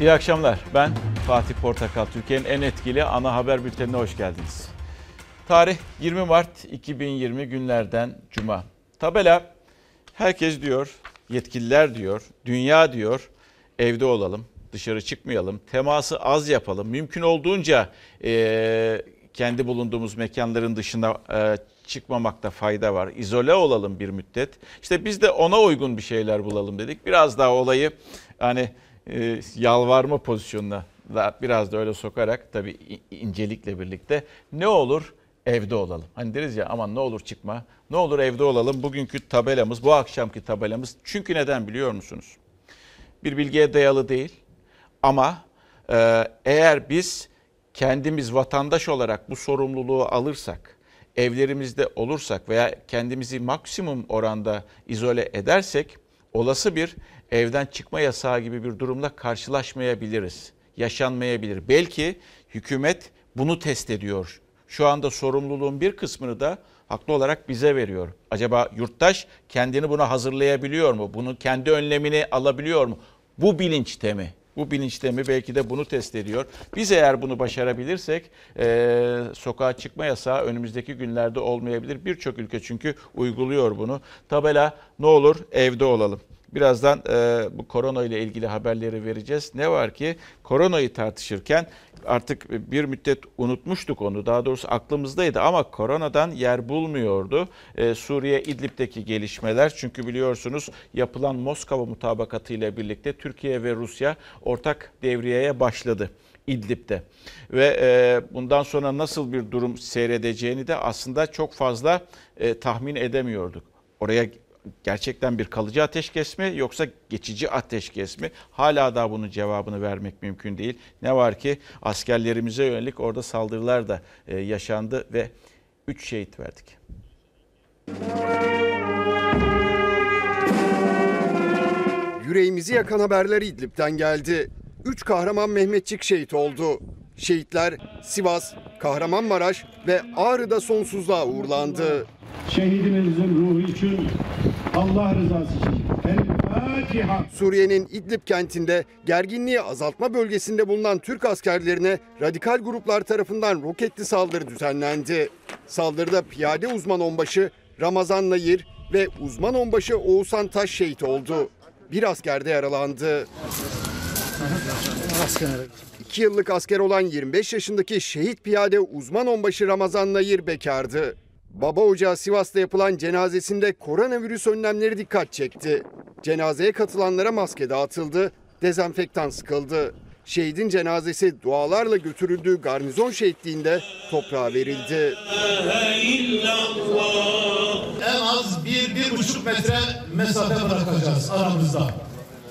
İyi akşamlar. Ben Fatih Portakal. Türkiye'nin en etkili ana haber bültenine hoş geldiniz. Tarih 20 Mart 2020 günlerden Cuma. Tabela herkes diyor, yetkililer diyor, dünya diyor, evde olalım, dışarı çıkmayalım, teması az yapalım, mümkün olduğunca e, kendi bulunduğumuz mekanların dışına e, çıkmamakta fayda var. İzole olalım bir müddet. İşte biz de ona uygun bir şeyler bulalım dedik. Biraz daha olayı hani e, yalvarma pozisyonuna da biraz da öyle sokarak tabii incelikle birlikte ne olur evde olalım. Hani deriz ya aman ne olur çıkma. Ne olur evde olalım. Bugünkü tabelamız, bu akşamki tabelamız. Çünkü neden biliyor musunuz? Bir bilgiye dayalı değil. Ama e, eğer biz kendimiz vatandaş olarak bu sorumluluğu alırsak, evlerimizde olursak veya kendimizi maksimum oranda izole edersek olası bir evden çıkma yasağı gibi bir durumla karşılaşmayabiliriz. Yaşanmayabilir. Belki hükümet bunu test ediyor. Şu anda sorumluluğun bir kısmını da haklı olarak bize veriyor. Acaba yurttaş kendini buna hazırlayabiliyor mu? Bunu kendi önlemini alabiliyor mu? Bu bilinçte mi? Bu bilinçte mi belki de bunu test ediyor. Biz eğer bunu başarabilirsek e, sokağa çıkma yasağı önümüzdeki günlerde olmayabilir. Birçok ülke çünkü uyguluyor bunu. Tabela ne olur evde olalım. Birazdan e, bu korona ile ilgili haberleri vereceğiz. Ne var ki koronayı tartışırken artık bir müddet unutmuştuk onu. Daha doğrusu aklımızdaydı ama koronadan yer bulmuyordu. Ee, Suriye İdlib'deki gelişmeler çünkü biliyorsunuz yapılan Moskova mutabakatı ile birlikte Türkiye ve Rusya ortak devriyeye başladı. İdlib'de ve e, bundan sonra nasıl bir durum seyredeceğini de aslında çok fazla e, tahmin edemiyorduk. Oraya gerçekten bir kalıcı ateşkes mi yoksa geçici ateşkes mi? Hala daha bunun cevabını vermek mümkün değil. Ne var ki askerlerimize yönelik orada saldırılar da e, yaşandı ve 3 şehit verdik. Yüreğimizi yakan haberler İdlib'den geldi. 3 kahraman Mehmetçik şehit oldu. Şehitler Sivas, Kahramanmaraş ve Ağrı'da sonsuzluğa uğurlandı. Şehidimizin ruhu için Allah rızası için. Suriye'nin İdlib kentinde gerginliği azaltma bölgesinde bulunan Türk askerlerine radikal gruplar tarafından roketli saldırı düzenlendi. Saldırıda piyade uzman onbaşı Ramazan Nayir ve uzman onbaşı Oğuzhan Taş şehit oldu. Bir asker de yaralandı. İki yıllık asker olan 25 yaşındaki şehit piyade uzman onbaşı Ramazan Nayir bekardı. Baba Ocağı Sivas'ta yapılan cenazesinde koronavirüs önlemleri dikkat çekti. Cenazeye katılanlara maske dağıtıldı, dezenfektan sıkıldı. Şehidin cenazesi dualarla götürüldüğü garnizon şehitliğinde toprağa verildi. En az bir, bir buçuk metre mesafe bırakacağız aramızda.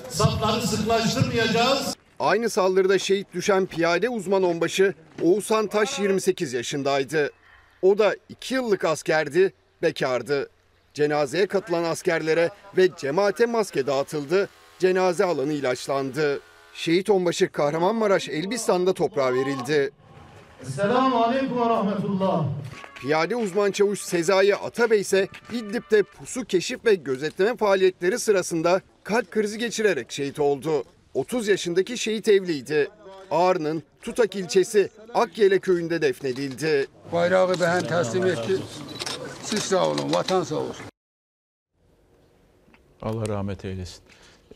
Sapları sıklaştırmayacağız. Aynı saldırıda şehit düşen piyade uzman onbaşı Oğuzhan Taş 28 yaşındaydı. O da 2 yıllık askerdi, bekardı. Cenazeye katılan askerlere ve cemaate maske dağıtıldı, cenaze alanı ilaçlandı. Şehit onbaşı Kahramanmaraş Elbistan'da toprağa verildi. Selamun Aleyküm ve Rahmetullah. Piyade uzman çavuş Sezai Atabey ise İdlib'de pusu keşif ve gözetleme faaliyetleri sırasında kalp krizi geçirerek şehit oldu. 30 yaşındaki şehit evliydi. Ağrı'nın Tutak ilçesi Akyele köyünde defnedildi. Bayrağı ben teslim etti. Siz sağ olun, vatan sağ olsun. Allah rahmet eylesin.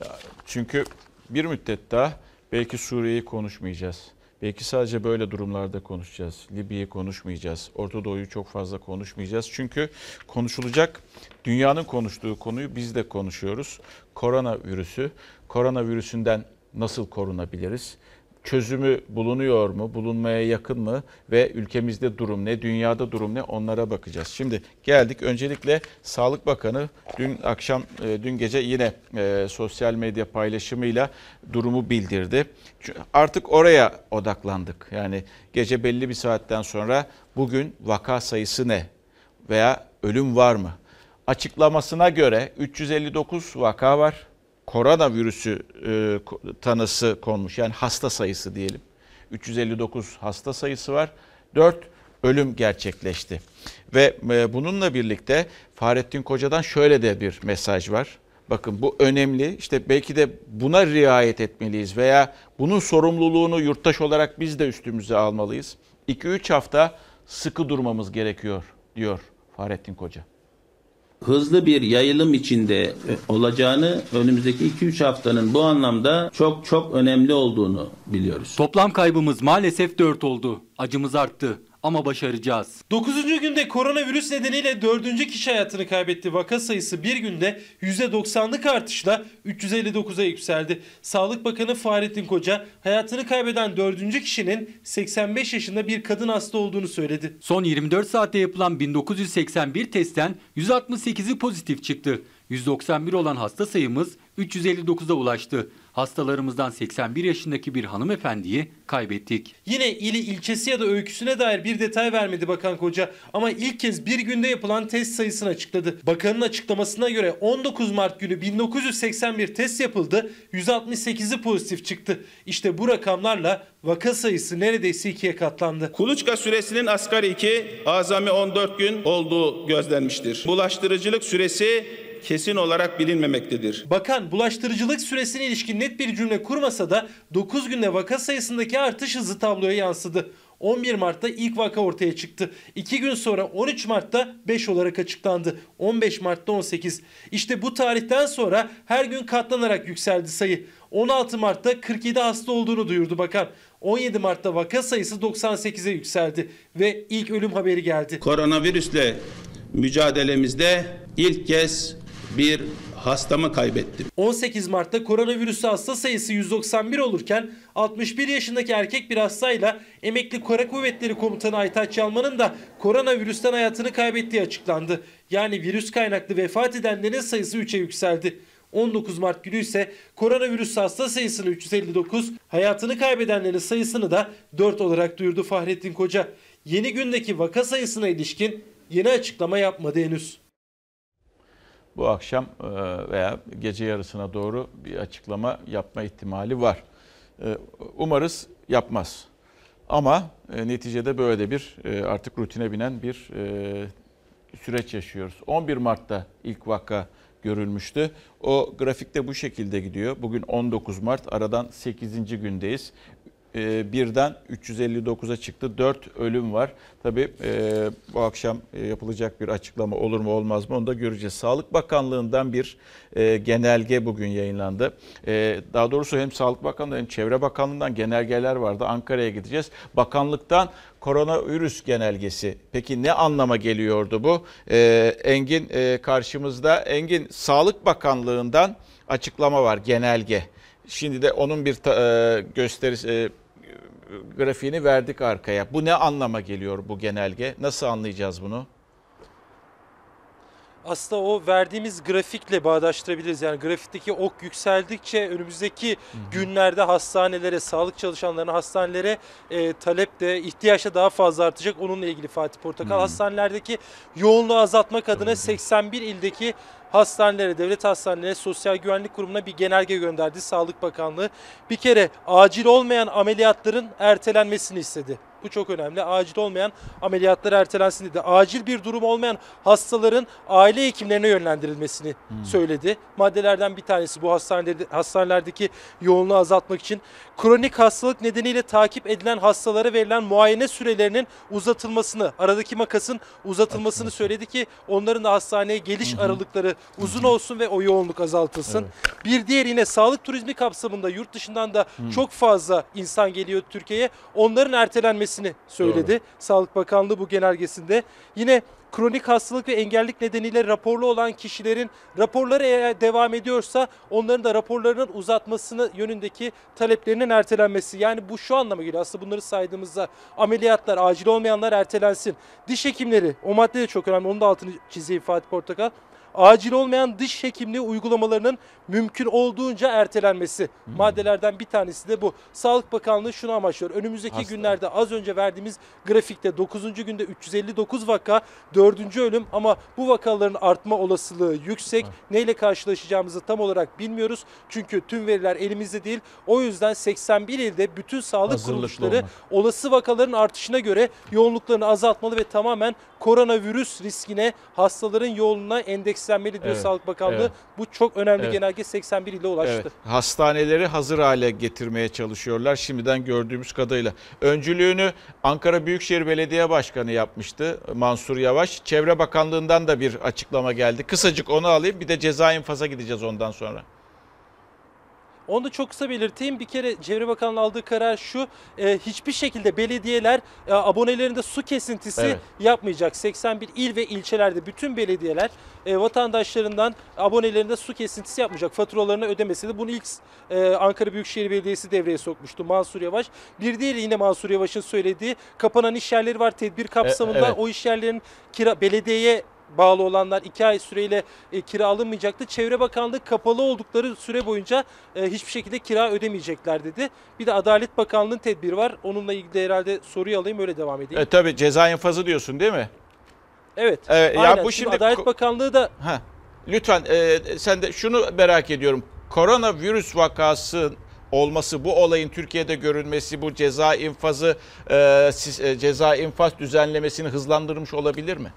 Ya, çünkü bir müddet daha belki Suriye'yi konuşmayacağız. Belki sadece böyle durumlarda konuşacağız. Libya'yı konuşmayacağız. Orta Doğu'yu çok fazla konuşmayacağız. Çünkü konuşulacak dünyanın konuştuğu konuyu biz de konuşuyoruz. Korona virüsü. Korona virüsünden nasıl korunabiliriz? çözümü bulunuyor mu, bulunmaya yakın mı ve ülkemizde durum ne, dünyada durum ne onlara bakacağız. Şimdi geldik öncelikle Sağlık Bakanı dün akşam, e, dün gece yine e, sosyal medya paylaşımıyla durumu bildirdi. Artık oraya odaklandık. Yani gece belli bir saatten sonra bugün vaka sayısı ne veya ölüm var mı? Açıklamasına göre 359 vaka var koronavirüsü e, tanısı konmuş. Yani hasta sayısı diyelim. 359 hasta sayısı var. 4 ölüm gerçekleşti. Ve e, bununla birlikte Fahrettin Koca'dan şöyle de bir mesaj var. Bakın bu önemli. İşte belki de buna riayet etmeliyiz veya bunun sorumluluğunu yurttaş olarak biz de üstümüze almalıyız. 2-3 hafta sıkı durmamız gerekiyor diyor Fahrettin Koca. Hızlı bir yayılım içinde e, olacağını önümüzdeki 2-3 haftanın bu anlamda çok çok önemli olduğunu biliyoruz. Toplam kaybımız maalesef 4 oldu. Acımız arttı ama başaracağız. 9. günde koronavirüs nedeniyle 4. kişi hayatını kaybetti. Vaka sayısı bir günde %90'lık artışla 359'a yükseldi. Sağlık Bakanı Fahrettin Koca hayatını kaybeden 4. kişinin 85 yaşında bir kadın hasta olduğunu söyledi. Son 24 saatte yapılan 1981 testten 168'i pozitif çıktı. 191 olan hasta sayımız 359'a ulaştı. Hastalarımızdan 81 yaşındaki bir hanımefendiyi kaybettik. Yine ili ilçesi ya da öyküsüne dair bir detay vermedi Bakan Koca ama ilk kez bir günde yapılan test sayısını açıkladı. Bakanın açıklamasına göre 19 Mart günü 1981 test yapıldı, 168'i pozitif çıktı. İşte bu rakamlarla vaka sayısı neredeyse ikiye katlandı. Kuluçka süresinin asgari 2, azami 14 gün olduğu gözlenmiştir. Bulaştırıcılık süresi kesin olarak bilinmemektedir. Bakan bulaştırıcılık süresine ilişkin net bir cümle kurmasa da 9 günde vaka sayısındaki artış hızı tabloya yansıdı. 11 Mart'ta ilk vaka ortaya çıktı. 2 gün sonra 13 Mart'ta 5 olarak açıklandı. 15 Mart'ta 18. İşte bu tarihten sonra her gün katlanarak yükseldi sayı. 16 Mart'ta 47 hasta olduğunu duyurdu bakan. 17 Mart'ta vaka sayısı 98'e yükseldi ve ilk ölüm haberi geldi. Koronavirüsle mücadelemizde ilk kez bir hastamı kaybettim. 18 Mart'ta koronavirüsü hasta sayısı 191 olurken 61 yaşındaki erkek bir hastayla emekli Kara Kuvvetleri Komutanı Aytaç Yalman'ın da koronavirüsten hayatını kaybettiği açıklandı. Yani virüs kaynaklı vefat edenlerin sayısı 3'e yükseldi. 19 Mart günü ise koronavirüs hasta sayısını 359, hayatını kaybedenlerin sayısını da 4 olarak duyurdu Fahrettin Koca. Yeni gündeki vaka sayısına ilişkin yeni açıklama yapmadı henüz. Bu akşam e, veya gece yarısına doğru bir açıklama yapma ihtimali var. E, Umarız yapmaz. Ama e, neticede böyle bir e, artık rutine binen bir süreç yaşıyoruz. 11 Mart'ta ilk vaka görülmüştü. O grafikte bu şekilde gidiyor. Bugün 19 Mart aradan 8. gündeyiz. E, birden 359'a çıktı. 4 ölüm var. Tabii e, bu akşam e, yapılacak bir açıklama olur mu olmaz mı onu da göreceğiz. Sağlık Bakanlığı'ndan bir e, genelge bugün yayınlandı. Daha doğrusu hem Sağlık Bakanlığı hem Çevre Bakanlığı'ndan genelgeler vardı. Ankara'ya gideceğiz. Bakanlıktan koronavirüs genelgesi. Peki ne anlama geliyordu bu? Engin karşımızda. Engin Sağlık Bakanlığı'ndan açıklama var genelge. Şimdi de onun bir ta, gösterisi grafiğini verdik arkaya. Bu ne anlama geliyor bu genelge? Nasıl anlayacağız bunu? Aslında o verdiğimiz grafikle bağdaştırabiliriz. Yani grafikteki ok yükseldikçe önümüzdeki günlerde hastanelere, sağlık çalışanlarına, hastanelere e, talep de ihtiyaç da daha fazla artacak. Onunla ilgili Fatih Portakal hastanelerdeki yoğunluğu azaltmak adına 81 ildeki hastanelere, devlet hastanelerine, Sosyal Güvenlik Kurumu'na bir genelge gönderdi Sağlık Bakanlığı. Bir kere acil olmayan ameliyatların ertelenmesini istedi. Bu çok önemli. Acil olmayan ameliyatlar ertelensin dedi. Acil bir durum olmayan hastaların aile hekimlerine yönlendirilmesini söyledi. Maddelerden bir tanesi bu hastanelerde, hastanelerdeki yoğunluğu azaltmak için kronik hastalık nedeniyle takip edilen hastalara verilen muayene sürelerinin uzatılmasını, aradaki makasın uzatılmasını söyledi ki onların da hastaneye geliş aralıkları uzun olsun ve o yoğunluk azaltılsın. Bir diğer yine sağlık turizmi kapsamında yurt dışından da çok fazla insan geliyor Türkiye'ye. Onların ertelenmesini söyledi. Sağlık Bakanlığı bu genelgesinde. Yine kronik hastalık ve engellik nedeniyle raporlu olan kişilerin raporları eğer devam ediyorsa onların da raporlarının uzatmasını yönündeki taleplerinin ertelenmesi. Yani bu şu anlama geliyor aslında bunları saydığımızda ameliyatlar, acil olmayanlar ertelensin. Diş hekimleri o madde de çok önemli onun da altını çizeyim Fatih Portakal acil olmayan dış hekimliği uygulamalarının mümkün olduğunca ertelenmesi. Maddelerden bir tanesi de bu. Sağlık Bakanlığı şunu amaçlıyor. Önümüzdeki Hasta. günlerde az önce verdiğimiz grafikte 9. günde 359 vaka, 4. ölüm ama bu vakaların artma olasılığı yüksek. Neyle karşılaşacağımızı tam olarak bilmiyoruz. Çünkü tüm veriler elimizde değil. O yüzden 81 ilde bütün sağlık Hazırlıklı kuruluşları olmak. olası vakaların artışına göre yoğunluklarını azaltmalı ve tamamen koronavirüs riskine, hastaların yoğunluğuna endeks beslenmeli diyor Evet, Sağlık Bakanlığı. evet. Bu çok önemli Evet. genelge 81 ile ulaştı. Evet, hastaneleri hazır hale getirmeye çalışıyorlar şimdiden gördüğümüz kadarıyla. Öncülüğünü Ankara Büyükşehir Belediye Başkanı yapmıştı Mansur Yavaş. Çevre Bakanlığı'ndan da bir açıklama geldi. Kısacık onu alayım bir de ceza infaza gideceğiz ondan sonra. Onu da çok kısa belirteyim. Bir kere Çevre Bakanlığı aldığı karar şu. e, hiçbir şekilde belediyeler e, abonelerinde su kesintisi Evet. yapmayacak. 81 il ve ilçelerde bütün belediyeler e, vatandaşlarından abonelerinde su kesintisi yapmayacak. Faturalarını ödemesi Bunu ilk e, Ankara Büyükşehir Belediyesi devreye sokmuştu Mansur Yavaş. Bir diğeri yine Mansur Yavaş'ın söylediği kapanan iş yerleri var. Tedbir kapsamında E, evet. o iş yerlerin kira belediyeye bağlı olanlar 2 ay süreyle e, kira alınmayacaktı. Çevre Bakanlığı kapalı oldukları süre boyunca e, hiçbir şekilde kira ödemeyecekler dedi. Bir de Adalet Bakanlığı'nın tedbiri var. Onunla ilgili de herhalde soruyu alayım öyle devam edeyim. E, tabii ceza infazı diyorsun değil mi? Evet. Evet, ya Aynen. bu Şimdi şimdi- Adalet Bakanlığı da Ha, lütfen e, sen de şunu merak ediyorum. Koronavirüs vakası olması, bu olayın Türkiye'de görülmesi, bu ceza infazı, e, siz- e, ceza infaz düzenlemesini hızlandırmış olabilir mi?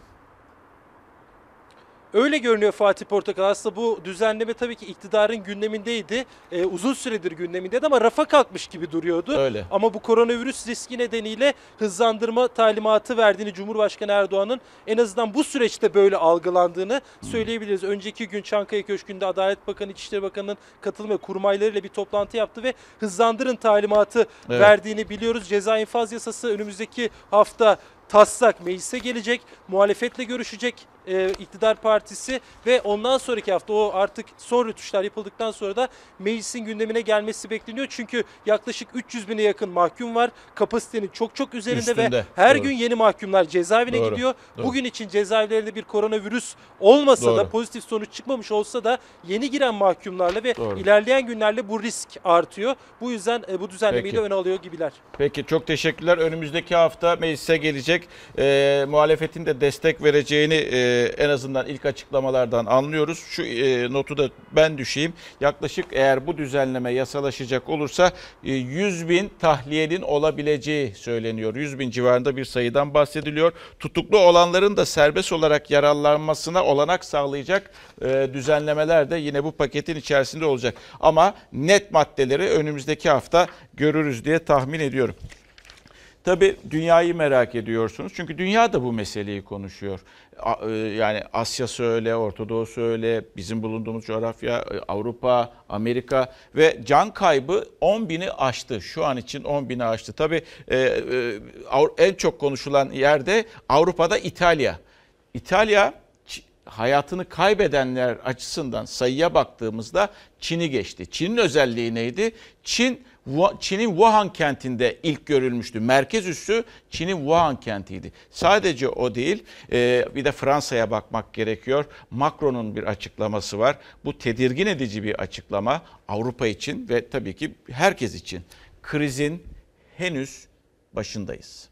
Öyle görünüyor Fatih Portakal. Aslında bu düzenleme tabii ki iktidarın gündemindeydi. Ee, uzun süredir gündemindeydi ama rafa kalkmış gibi duruyordu. Öyle. Ama bu koronavirüs riski nedeniyle hızlandırma talimatı verdiğini Cumhurbaşkanı Erdoğan'ın en azından bu süreçte böyle algılandığını söyleyebiliriz. Önceki gün Çankaya Köşkü'nde Adalet Bakanı, İçişleri Bakanı'nın katılım ve kurmaylarıyla bir toplantı yaptı ve hızlandırın talimatı Evet. verdiğini biliyoruz. Ceza infaz yasası önümüzdeki hafta taslak meclise gelecek, muhalefetle görüşecek e, iktidar partisi ve ondan sonraki hafta o artık son rötuşlar yapıldıktan sonra da meclisin gündemine gelmesi bekleniyor. Çünkü yaklaşık 300 bine yakın mahkum var. Kapasitenin çok çok üzerinde Üstünde, ve her doğru. gün yeni mahkumlar cezaevine Doğru, gidiyor. doğru. Bugün için cezaevlerinde bir koronavirüs olmasa Doğru. da pozitif sonuç çıkmamış olsa da yeni giren mahkumlarla ve Doğru. ilerleyen günlerle bu risk artıyor. Bu yüzden e, bu düzenlemeyi Peki. de öne alıyor gibiler. Peki çok teşekkürler. Önümüzdeki hafta meclise gelecek. E, muhalefetin de destek vereceğini e, en azından ilk açıklamalardan anlıyoruz. Şu e, notu da ben düşeyim. Yaklaşık eğer bu düzenleme yasalaşacak olursa e, 100 bin tahliyenin olabileceği söyleniyor. 100 bin civarında bir sayıdan bahsediliyor. Tutuklu olanların da serbest olarak yararlanmasına olanak sağlayacak e, düzenlemeler de yine bu paketin içerisinde olacak. Ama net maddeleri önümüzdeki hafta görürüz diye tahmin ediyorum. Tabii dünyayı merak ediyorsunuz. Çünkü dünya da bu meseleyi konuşuyor. E, Yani Asya'sı öyle, Orta Doğu'su öyle, bizim bulunduğumuz coğrafya, e, Avrupa, Amerika ve can kaybı 10 bini aştı. Şu an için 10 bini aştı. Tabii e, en çok konuşulan yerde Avrupa'da İtalya. İtalya hayatını kaybedenler açısından sayıya baktığımızda Çin'i geçti. Çin'in özelliği neydi? Çin Çin'in Wuhan kentinde ilk görülmüştü. Merkez üssü Çin'in Wuhan kentiydi. Sadece o değil, e, bir de Fransa'ya bakmak gerekiyor. Macron'un bir açıklaması var. Bu tedirgin edici bir açıklama Avrupa için ve tabii ki herkes için. Krizin henüz başındayız.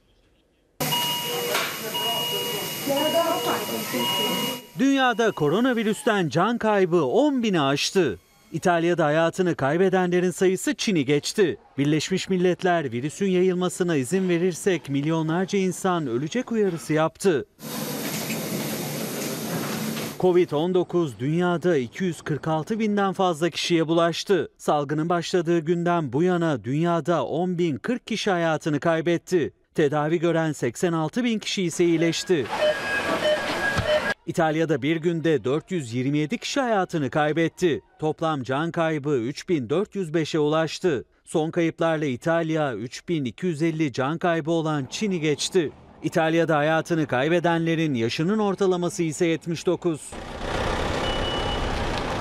Dünyada koronavirüsten can kaybı 10 bini aştı. İtalya'da hayatını kaybedenlerin sayısı Çin'i geçti. Birleşmiş Milletler virüsün yayılmasına izin verirsek milyonlarca insan ölecek uyarısı yaptı. Covid-19 dünyada 246 binden fazla kişiye bulaştı. Salgının başladığı günden bu yana dünyada 10.040 kişi hayatını kaybetti. Tedavi gören 86 bin kişi ise iyileşti. İtalya'da bir günde 427 kişi hayatını kaybetti. Toplam can kaybı 3405'e ulaştı. Son kayıplarla İtalya 3250 can kaybı olan Çin'i geçti. İtalya'da hayatını kaybedenlerin yaşının ortalaması ise 79.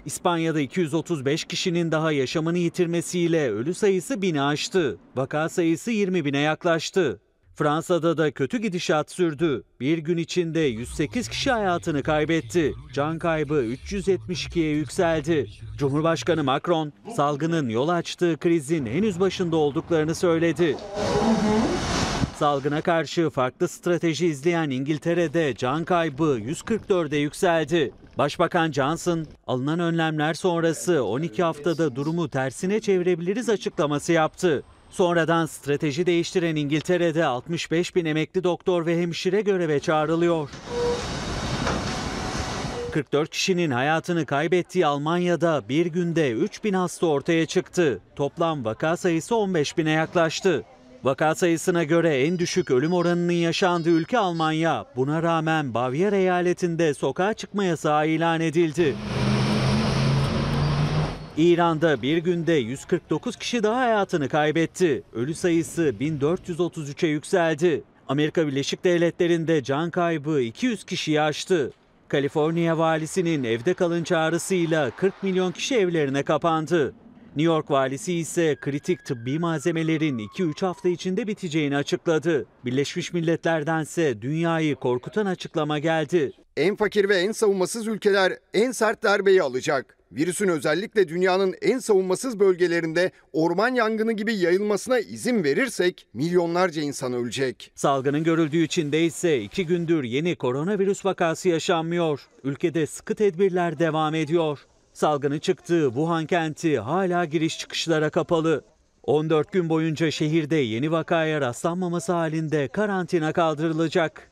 İspanya'da 235 kişinin daha yaşamını yitirmesiyle ölü sayısı bini aştı. Vaka sayısı 20 bine yaklaştı. Fransa'da da kötü gidişat sürdü. Bir gün içinde 108 kişi hayatını kaybetti. Can kaybı 372'ye yükseldi. Cumhurbaşkanı Macron, salgının yol açtığı krizin henüz başında olduklarını söyledi. Salgına karşı farklı strateji izleyen İngiltere'de can kaybı 144'e yükseldi. Başbakan Johnson, alınan önlemler sonrası 12 haftada durumu tersine çevirebiliriz açıklaması yaptı. Sonradan strateji değiştiren İngiltere'de 65 bin emekli doktor ve hemşire göreve çağrılıyor. 44 kişinin hayatını kaybettiği Almanya'da bir günde 3000 hasta ortaya çıktı. Toplam vaka sayısı 15 bine yaklaştı. Vaka sayısına göre en düşük ölüm oranının yaşandığı ülke Almanya. Buna rağmen Bavyera eyaletinde sokağa çıkma yasağı ilan edildi. İran'da bir günde 149 kişi daha hayatını kaybetti. Ölü sayısı 1433'e yükseldi. Amerika Birleşik Devletleri'nde can kaybı 200 kişiyi aştı. Kaliforniya valisinin evde kalın çağrısıyla 40 milyon kişi evlerine kapandı. New York valisi ise kritik tıbbi malzemelerin 2-3 hafta içinde biteceğini açıkladı. Birleşmiş Milletler'dense dünyayı korkutan açıklama geldi. En fakir ve en savunmasız ülkeler en sert darbeyi alacak. Virüsün özellikle dünyanın en savunmasız bölgelerinde orman yangını gibi yayılmasına izin verirsek milyonlarca insan ölecek. Salgının görüldüğü Çin'de ise iki gündür yeni koronavirüs vakası yaşanmıyor. Ülkede sıkı tedbirler devam ediyor. Salgının çıktığı Wuhan kenti hala giriş çıkışlara kapalı. 14 gün boyunca şehirde yeni vakaya rastlanmaması halinde karantina kaldırılacak.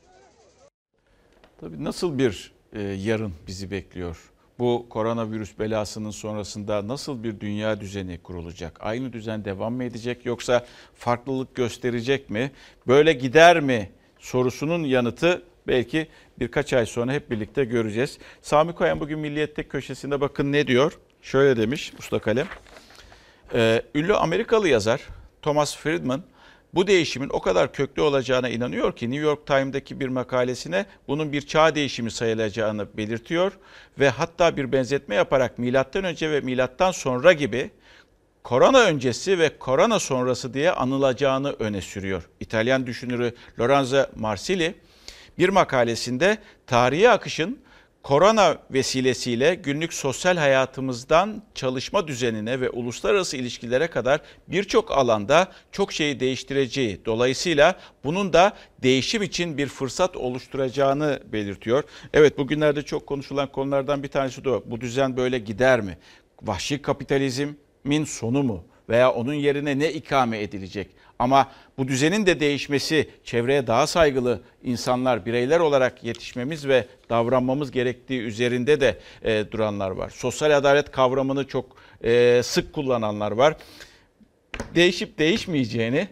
Tabii nasıl bir e, yarın bizi bekliyor? Bu koronavirüs belasının sonrasında nasıl bir dünya düzeni kurulacak? Aynı düzen devam mı edecek yoksa farklılık gösterecek mi? Böyle gider mi sorusunun yanıtı belki birkaç ay sonra hep birlikte göreceğiz. Sami Koyan bugün Milliyet'te köşesinde bakın ne diyor? Şöyle demiş Usta Kalem. Ee, ünlü Amerikalı yazar Thomas Friedman bu değişimin o kadar köklü olacağına inanıyor ki New York Times'daki bir makalesine bunun bir çağ değişimi sayılacağını belirtiyor ve hatta bir benzetme yaparak milattan önce ve milattan sonra gibi korona öncesi ve korona sonrası diye anılacağını öne sürüyor. İtalyan düşünürü Lorenzo Marsili bir makalesinde tarihi akışın korona vesilesiyle günlük sosyal hayatımızdan çalışma düzenine ve uluslararası ilişkilere kadar birçok alanda çok şeyi değiştireceği dolayısıyla bunun da değişim için bir fırsat oluşturacağını belirtiyor. Evet bugünlerde çok konuşulan konulardan bir tanesi de o. Bu düzen böyle gider mi? Vahşi kapitalizmin sonu mu? Veya onun yerine ne ikame edilecek? Ama bu düzenin de değişmesi, çevreye daha saygılı insanlar, bireyler olarak yetişmemiz ve davranmamız gerektiği üzerinde de e, duranlar var. Sosyal adalet kavramını çok e, sık kullananlar var. Değişip değişmeyeceğini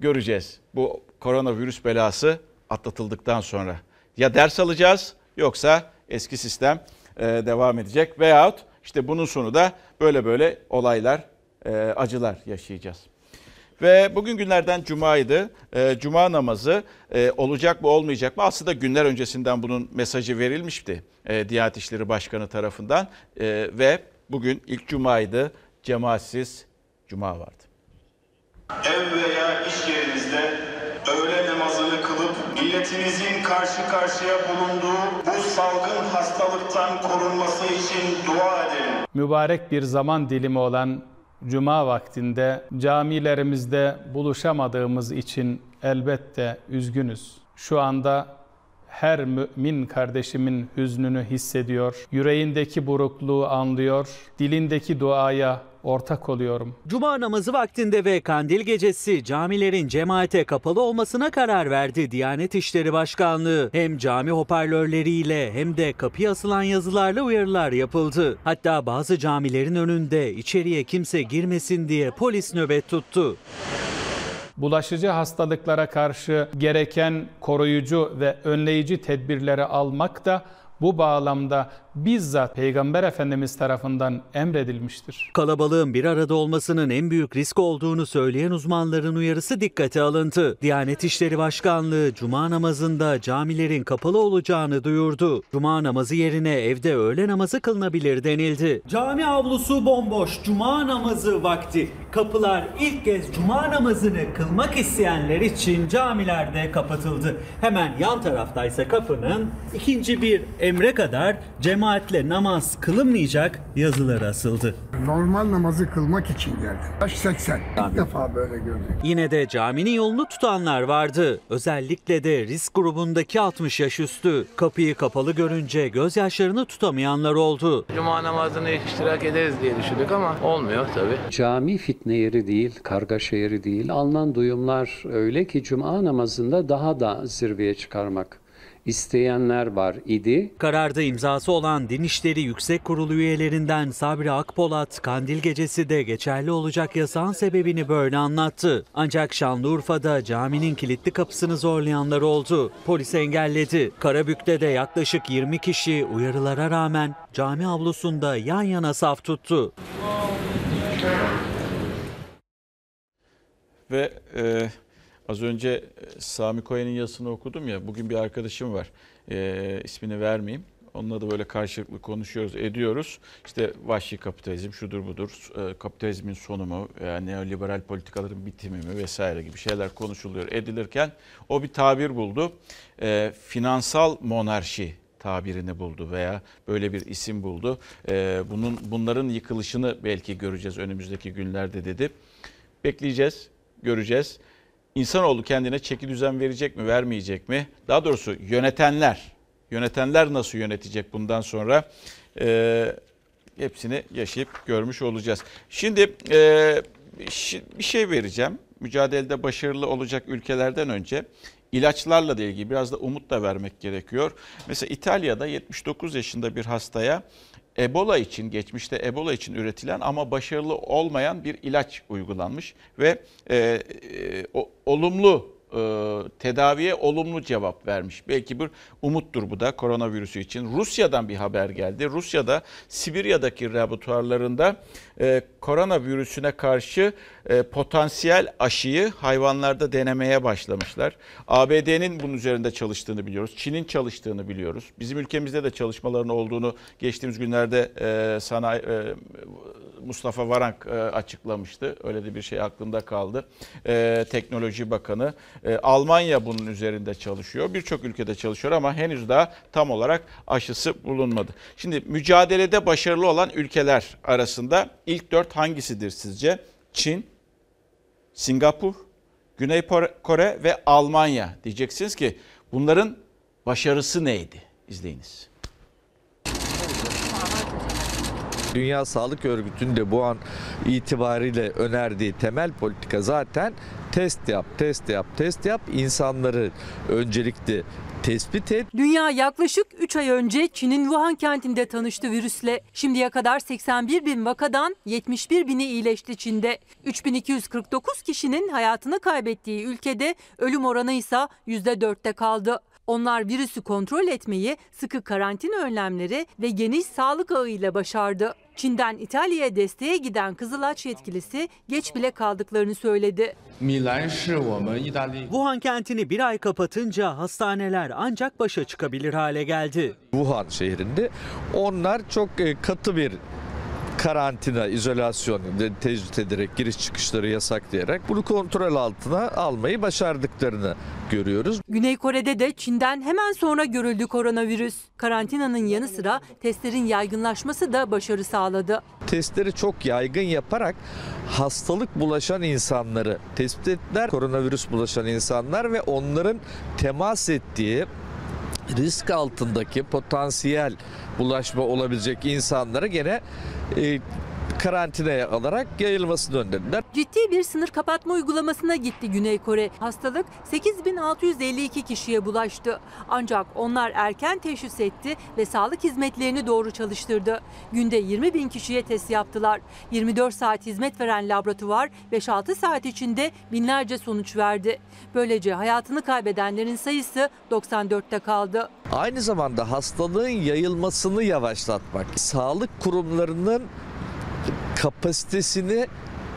göreceğiz. Bu koronavirüs belası atlatıldıktan sonra. Ya ders alacağız yoksa eski sistem e, devam edecek veyahut işte bunun sonu da böyle böyle olaylar, e, acılar yaşayacağız. Ve bugün günlerden cumaydı. E, Cuma namazı e, olacak mı olmayacak mı? Aslında günler öncesinden bunun mesajı verilmişti e, Diyanet İşleri Başkanı tarafından. E, ve bugün ilk cumaydı. Cemaatsiz cuma vardı. Ev veya iş yerinizde öğle namazını kılıp milletimizin karşı karşıya bulunduğu bu salgın hastalıktan korunması için dua edelim. mübarek bir zaman dilimi olan Cuma vaktinde camilerimizde buluşamadığımız için elbette üzgünüz. Şu anda her mümin kardeşimin hüznünü hissediyor, yüreğindeki burukluğu anlıyor, dilindeki duaya ortak oluyorum. Cuma namazı vaktinde ve kandil gecesi camilerin cemaate kapalı olmasına karar verdi Diyanet İşleri Başkanlığı. Hem cami hoparlörleriyle hem de kapıya asılan yazılarla uyarılar yapıldı. Hatta bazı camilerin önünde içeriye kimse girmesin diye polis nöbet tuttu. Bulaşıcı hastalıklara karşı gereken koruyucu ve önleyici tedbirleri almak da bu bağlamda bizzat Peygamber Efendimiz tarafından emredilmiştir. Kalabalığın bir arada olmasının en büyük risk olduğunu söyleyen uzmanların uyarısı dikkate alındı. Diyanet İşleri Başkanlığı cuma namazında camilerin kapalı olacağını duyurdu. Cuma namazı yerine evde öğle namazı kılınabilir denildi. Cami avlusu bomboş. Cuma namazı vakti. Kapılar ilk kez cuma namazını kılmak isteyenler için camilerde kapatıldı. Hemen yan taraftaysa kapının ikinci bir emre kadar cemaatle namaz kılınmayacak yazıları asıldı. Normal namazı kılmak için geldim. Yaş 80. İlk defa böyle gördüm. Yine de caminin yolunu tutanlar vardı. Özellikle de risk grubundaki 60 yaş üstü. Kapıyı kapalı görünce gözyaşlarını tutamayanlar oldu. Cuma namazını iştirak ederiz diye düşündük ama olmuyor tabii. Cami fitne yeri değil, kargaşa yeri değil. Alınan duyumlar öyle ki cuma namazında daha da zirveye çıkarmak isteyenler var idi. Kararda imzası olan Din İşleri Yüksek Kurulu üyelerinden Sabri Akpolat, Kandil Gecesi de geçerli olacak yasağın sebebini böyle anlattı. Ancak Şanlıurfa'da caminin kilitli kapısını zorlayanlar oldu. Polis engelledi. Karabük'te de yaklaşık 20 kişi uyarılara rağmen cami avlusunda yan yana saf tuttu. Ve e, az önce e, Sami Koyen'in yazısını okudum ya. Bugün bir arkadaşım var. E, ismini vermeyeyim. Onunla da böyle karşılıklı konuşuyoruz, ediyoruz. İşte vahşi kapitalizm şudur budur, e, kapitalizmin sonu mu, yani neoliberal politikaların bitimi mi vesaire gibi şeyler konuşuluyor, edilirken o bir tabir buldu. E, finansal monarşi tabirini buldu veya böyle bir isim buldu. E, bunun bunların yıkılışını belki göreceğiz önümüzdeki günlerde dedi. Bekleyeceğiz, göreceğiz. İnsanoğlu kendine çeki düzen verecek mi, vermeyecek mi? Daha doğrusu yönetenler, yönetenler nasıl yönetecek bundan sonra? Ee, hepsini yaşayıp görmüş olacağız. Şimdi e, bir şey vereceğim. Mücadelede başarılı olacak ülkelerden önce ilaçlarla da ilgili biraz da umut da vermek gerekiyor. Mesela İtalya'da 79 yaşında bir hastaya Ebola için, geçmişte Ebola için üretilen ama başarılı olmayan bir ilaç uygulanmış ve e, e, o, olumlu e, tedaviye olumlu cevap vermiş. Belki bir umuttur bu da koronavirüsü için. Rusya'dan bir haber geldi. Rusya'da Sibirya'daki laboratuvarlarında e, koronavirüsüne karşı e, potansiyel aşıyı hayvanlarda denemeye başlamışlar. ABD'nin bunun üzerinde çalıştığını biliyoruz. Çin'in çalıştığını biliyoruz. Bizim ülkemizde de çalışmaların olduğunu geçtiğimiz günlerde e, sanayi e, Mustafa Varank açıklamıştı. Öyle de bir şey aklımda kaldı. Teknoloji Bakanı. Almanya bunun üzerinde çalışıyor. Birçok ülkede çalışıyor ama henüz daha tam olarak aşısı bulunmadı. Şimdi mücadelede başarılı olan ülkeler arasında ilk dört hangisidir sizce? Çin, Singapur, Güney Kore ve Almanya. Diyeceksiniz ki bunların başarısı neydi? İzleyiniz. Dünya Sağlık Örgütü'nün de bu an itibariyle önerdiği temel politika zaten test yap, test yap, test yap. İnsanları öncelikli tespit et. Dünya yaklaşık 3 ay önce Çin'in Wuhan kentinde tanıştı virüsle. Şimdiye kadar 81 bin vakadan 71 bini iyileşti Çin'de. 3249 kişinin hayatını kaybettiği ülkede ölüm oranı ise %4'te kaldı. Onlar virüsü kontrol etmeyi sıkı karantina önlemleri ve geniş sağlık ağıyla başardı. Çin'den İtalya'ya desteğe giden Kızılaç yetkilisi geç bile kaldıklarını söyledi. Wuhan kentini bir ay kapatınca hastaneler ancak başa çıkabilir hale geldi. Wuhan şehrinde onlar çok katı bir karantina, izolasyon tecrit ederek giriş çıkışları yasaklayarak bunu kontrol altına almayı başardıklarını görüyoruz. Güney Kore'de de Çin'den hemen sonra görüldü koronavirüs. Karantinanın yanı sıra testlerin yaygınlaşması da başarı sağladı. Testleri çok yaygın yaparak hastalık bulaşan insanları tespit ettiler. Koronavirüs bulaşan insanlar ve onların temas ettiği risk altındaki potansiyel bulaşma olabilecek insanları gene e, karantinaya alarak yayılmasını önlediler. Ciddi bir sınır kapatma uygulamasına gitti Güney Kore. Hastalık 8652 kişiye bulaştı. Ancak onlar erken teşhis etti ve sağlık hizmetlerini doğru çalıştırdı. Günde 20 bin kişiye test yaptılar. 24 saat hizmet veren laboratuvar 5-6 saat içinde binlerce sonuç verdi. Böylece hayatını kaybedenlerin sayısı 94'te kaldı. Aynı zamanda hastalığın yayılmasını yavaşlatmak, sağlık kurumlarının kapasitesini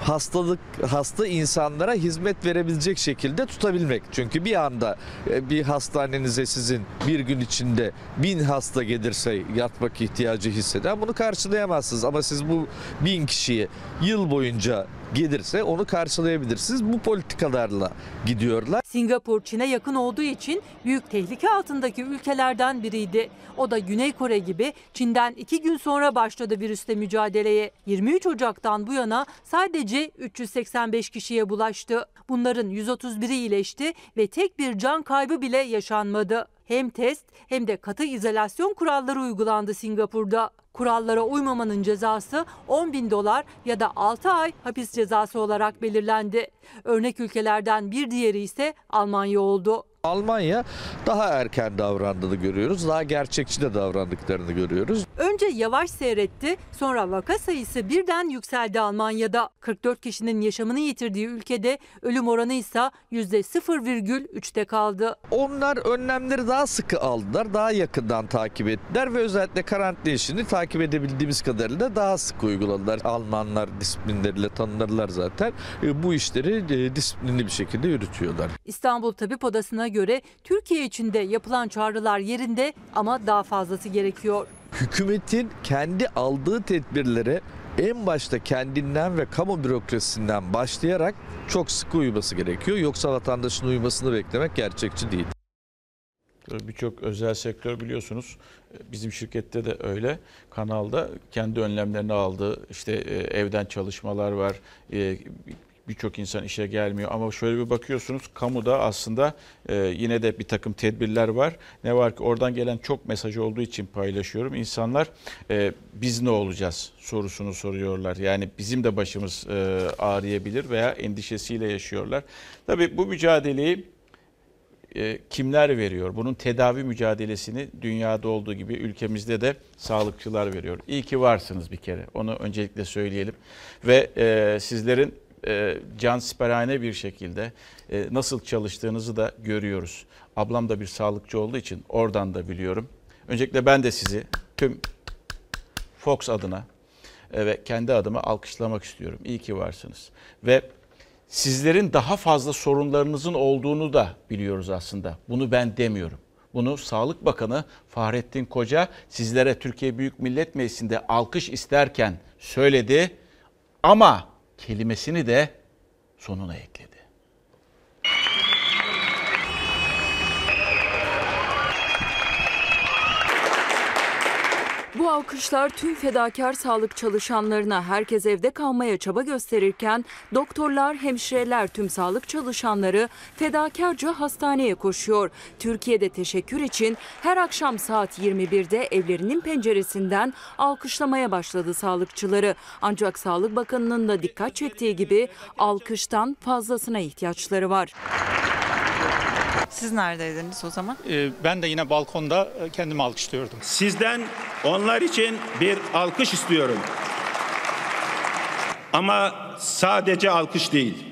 hastalık hasta insanlara hizmet verebilecek şekilde tutabilmek. Çünkü bir anda e, bir hastanenize sizin bir gün içinde bin hasta gelirse yatmak ihtiyacı hisseden bunu karşılayamazsınız. Ama siz bu bin kişiyi yıl boyunca gelirse onu karşılayabilirsiniz. Bu politikalarla gidiyorlar. Singapur Çin'e yakın olduğu için büyük tehlike altındaki ülkelerden biriydi. O da Güney Kore gibi Çin'den iki gün sonra başladı virüsle mücadeleye. 23 Ocak'tan bu yana sadece 385 kişiye bulaştı. Bunların 131'i iyileşti ve tek bir can kaybı bile yaşanmadı. Hem test hem de katı izolasyon kuralları uygulandı Singapur'da. Kurallara uymamanın cezası 10 bin dolar ya da 6 ay hapis cezası olarak belirlendi. Örnek ülkelerden bir diğeri ise Almanya oldu. Almanya daha erken davrandığını görüyoruz. Daha gerçekçi de davrandıklarını görüyoruz. Önce yavaş seyretti, sonra vaka sayısı birden yükseldi Almanya'da. 44 kişinin yaşamını yitirdiği ülkede ölüm oranı ise %0,3'te kaldı. Onlar önlemleri daha sıkı aldılar, daha yakından takip ettiler ve özellikle karantina işini takip edebildiğimiz kadarıyla daha sık uyguladılar. Almanlar disiplinleriyle tanınırlar zaten. E, Bu işleri e, disiplinli bir şekilde yürütüyorlar. İstanbul Tabip Odası'na göre Türkiye içinde yapılan çağrılar yerinde ama daha fazlası gerekiyor. Hükümetin kendi aldığı tedbirlere en başta kendinden ve kamu bürokrasisinden başlayarak çok sıkı uyması gerekiyor. Yoksa vatandaşın uymasını beklemek gerçekçi değil. Birçok özel sektör biliyorsunuz bizim şirkette de öyle kanalda kendi önlemlerini aldı. İşte e, evden çalışmalar var. Birçok insan işe gelmiyor ama şöyle bir bakıyorsunuz kamuda aslında e, yine de bir takım tedbirler var. Ne var ki oradan gelen çok mesaj olduğu için paylaşıyorum. İnsanlar e, biz ne olacağız sorusunu soruyorlar. Yani bizim de başımız e, ağrıyabilir veya endişesiyle yaşıyorlar. Tabii bu mücadeleyi e, kimler veriyor? Bunun tedavi mücadelesini dünyada olduğu gibi ülkemizde de sağlıkçılar veriyor. İyi ki varsınız bir kere. Onu öncelikle söyleyelim. Ve e, sizlerin e, cansiperhane bir şekilde e, nasıl çalıştığınızı da görüyoruz. Ablam da bir sağlıkçı olduğu için oradan da biliyorum. Öncelikle ben de sizi tüm Fox adına e, ve kendi adıma alkışlamak istiyorum. İyi ki varsınız. Ve sizlerin daha fazla sorunlarınızın olduğunu da biliyoruz aslında. Bunu ben demiyorum. Bunu Sağlık Bakanı Fahrettin Koca sizlere Türkiye Büyük Millet Meclisi'nde alkış isterken söyledi ama kelimesini de sonuna ekledi. Bu alkışlar tüm fedakar sağlık çalışanlarına herkes evde kalmaya çaba gösterirken doktorlar, hemşireler, tüm sağlık çalışanları fedakarca hastaneye koşuyor. Türkiye'de teşekkür için her akşam saat 21'de evlerinin penceresinden alkışlamaya başladı sağlıkçıları. Ancak Sağlık Bakanı'nın da dikkat çektiği gibi alkıştan fazlasına ihtiyaçları var. Siz neredeydiniz o zaman? Ee, Ben de yine balkonda e, kendimi alkışlıyordum. Sizden onlar için bir alkış istiyorum. Ama sadece alkış değil.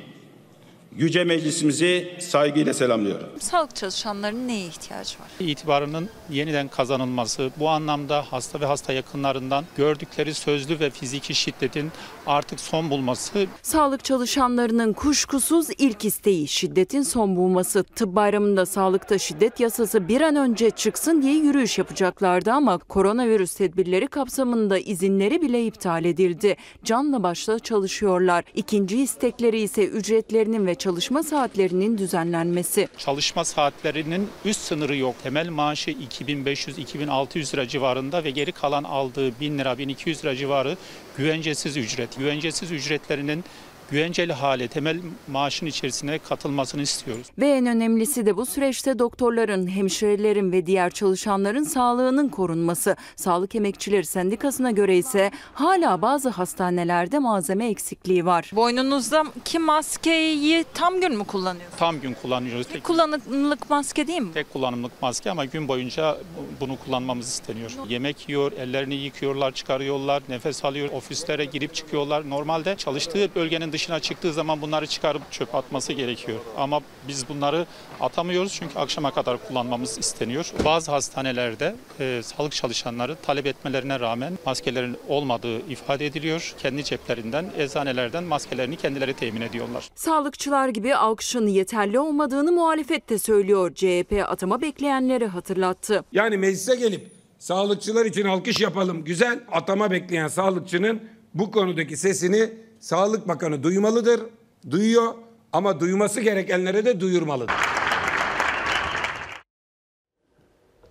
Yüce Meclisimizi saygıyla selamlıyorum. Sağlık çalışanlarının neye ihtiyacı var? İtibarının yeniden kazanılması, bu anlamda hasta ve hasta yakınlarından gördükleri sözlü ve fiziki şiddetin artık son bulması Sağlık çalışanlarının kuşkusuz ilk isteği şiddetin son bulması. Tıp bayramında sağlıkta şiddet yasası bir an önce çıksın diye yürüyüş yapacaklardı ama koronavirüs tedbirleri kapsamında izinleri bile iptal edildi. Canla başla çalışıyorlar. İkinci istekleri ise ücretlerinin ve çalışma saatlerinin düzenlenmesi. çalışma saatlerinin üst sınırı yok. Temel maaşı 2500-2600 lira civarında ve geri kalan aldığı 1000 lira 1200 lira civarı güvencesiz ücret. Güvencesiz ücretlerinin güvenceli hale temel maaşın içerisine katılmasını istiyoruz. Ve en önemlisi de bu süreçte doktorların, hemşirelerin ve diğer çalışanların sağlığının korunması. Sağlık Emekçileri Sendikası'na göre ise hala bazı hastanelerde malzeme eksikliği var. Boynunuzdaki maskeyi tam gün mü kullanıyorsunuz? Tam gün kullanıyoruz. Tek, Kullanımlık maske değil mi? tek kullanımlık maske ama gün boyunca bunu kullanmamız isteniyor. Yemek yiyor, ellerini yıkıyorlar, çıkarıyorlar, nefes alıyor, ofislere girip çıkıyorlar. Normalde çalıştığı bölgenin dışına çıktığı zaman bunları çıkarıp çöp atması gerekiyor. Ama biz bunları atamıyoruz çünkü akşama kadar kullanmamız isteniyor. Bazı hastanelerde e, sağlık çalışanları talep etmelerine rağmen maskelerin olmadığı ifade ediliyor. Kendi ceplerinden, eczanelerden maskelerini kendileri temin ediyorlar. Sağlıkçılar gibi alkışın yeterli olmadığını muhalefet de söylüyor. CHP atama bekleyenleri hatırlattı. Yani meclise gelip sağlıkçılar için alkış yapalım. Güzel atama bekleyen sağlıkçının bu konudaki sesini Sağlık Bakanı duymalıdır. Duyuyor ama duyması gerekenlere de duyurmalıdır.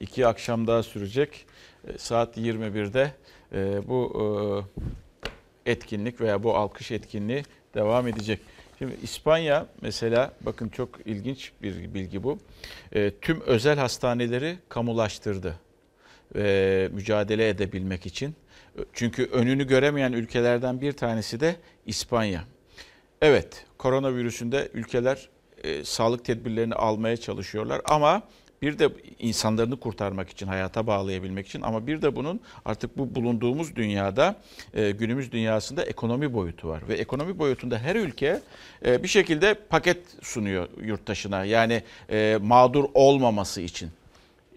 İki akşam daha sürecek. E, Saat 21'de e, bu e, etkinlik veya bu alkış etkinliği devam edecek. Şimdi İspanya mesela bakın çok ilginç bir bilgi bu. E, Tüm özel hastaneleri kamulaştırdı. E, Mücadele edebilmek için. Çünkü önünü göremeyen ülkelerden bir tanesi de İspanya. Evet, koronavirüsünde ülkeler e, sağlık tedbirlerini almaya çalışıyorlar ama bir de insanlarını kurtarmak için, hayata bağlayabilmek için ama bir de bunun artık bu bulunduğumuz dünyada, e, günümüz dünyasında ekonomi boyutu var. Ve ekonomi boyutunda her ülke e, bir şekilde paket sunuyor yurttaşına. Yani e, mağdur olmaması için.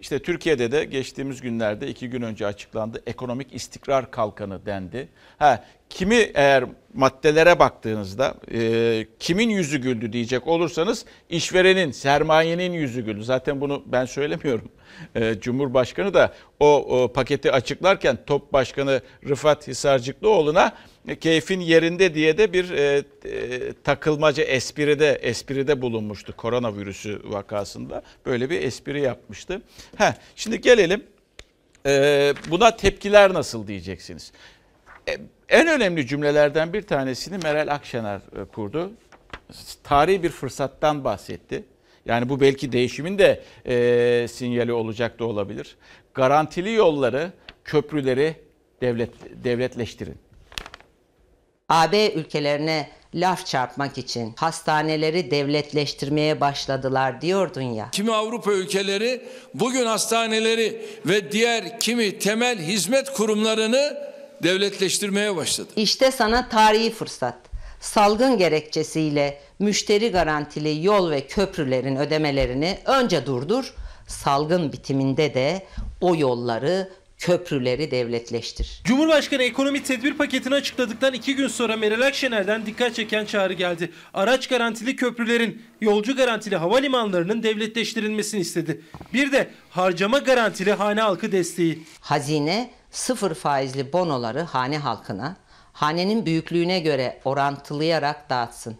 İşte Türkiye'de de geçtiğimiz günlerde iki gün önce açıklandı. Ekonomik istikrar kalkanı dendi. Ha, kimi eğer maddelere baktığınızda e, kimin yüzü güldü diyecek olursanız işverenin, sermayenin yüzü güldü. Zaten bunu ben söylemiyorum. E, Cumhurbaşkanı da o, paketi açıklarken Top Başkanı Rıfat Hisarcıklıoğlu'na e, keyfin yerinde diye de bir e, e, takılmaca espride espride bulunmuştu koronavirüsü vakasında. Böyle bir espri yapmıştı. Heh, şimdi gelelim e, buna tepkiler nasıl diyeceksiniz. E, en önemli cümlelerden bir tanesini Meral Akşener kurdu. Tarihi bir fırsattan bahsetti. Yani bu belki değişimin de e, sinyali olacak da olabilir. Garantili yolları, köprüleri devlet devletleştirin. AB ülkelerine laf çarpmak için hastaneleri devletleştirmeye başladılar diyordun ya. Kimi Avrupa ülkeleri bugün hastaneleri ve diğer kimi temel hizmet kurumlarını devletleştirmeye başladı. İşte sana tarihi fırsat. Salgın gerekçesiyle müşteri garantili yol ve köprülerin ödemelerini önce durdur. Salgın bitiminde de o yolları köprüleri devletleştir. Cumhurbaşkanı ekonomi tedbir paketini açıkladıktan iki gün sonra Meral Akşener'den dikkat çeken çağrı geldi. Araç garantili köprülerin, yolcu garantili havalimanlarının devletleştirilmesini istedi. Bir de harcama garantili hane halkı desteği. Hazine sıfır faizli bonoları hane halkına, hanenin büyüklüğüne göre orantılayarak dağıtsın.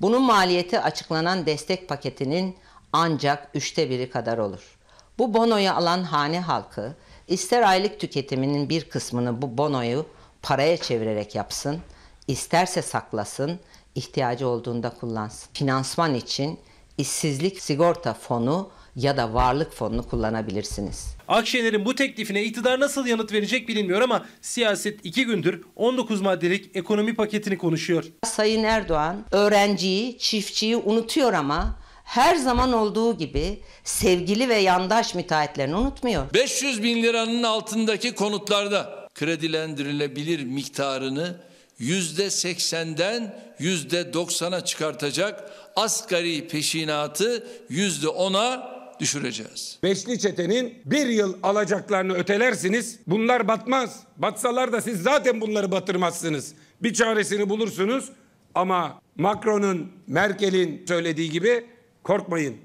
Bunun maliyeti açıklanan destek paketinin ancak üçte biri kadar olur. Bu bonoyu alan hane halkı ister aylık tüketiminin bir kısmını bu bonoyu paraya çevirerek yapsın, isterse saklasın, ihtiyacı olduğunda kullansın. Finansman için işsizlik sigorta fonu ya da varlık fonunu kullanabilirsiniz. Akşener'in bu teklifine iktidar nasıl yanıt verecek bilinmiyor ama siyaset iki gündür 19 maddelik ekonomi paketini konuşuyor. Sayın Erdoğan öğrenciyi, çiftçiyi unutuyor ama her zaman olduğu gibi sevgili ve yandaş müteahhitlerini unutmuyor. 500 bin liranın altındaki konutlarda kredilendirilebilir miktarını yüzde seksenden yüzde doksana çıkartacak asgari peşinatı yüzde ona düşüreceğiz. Beşli çetenin bir yıl alacaklarını ötelersiniz. Bunlar batmaz. Batsalar da siz zaten bunları batırmazsınız. Bir çaresini bulursunuz. Ama Macron'un, Merkel'in söylediği gibi korkmayın.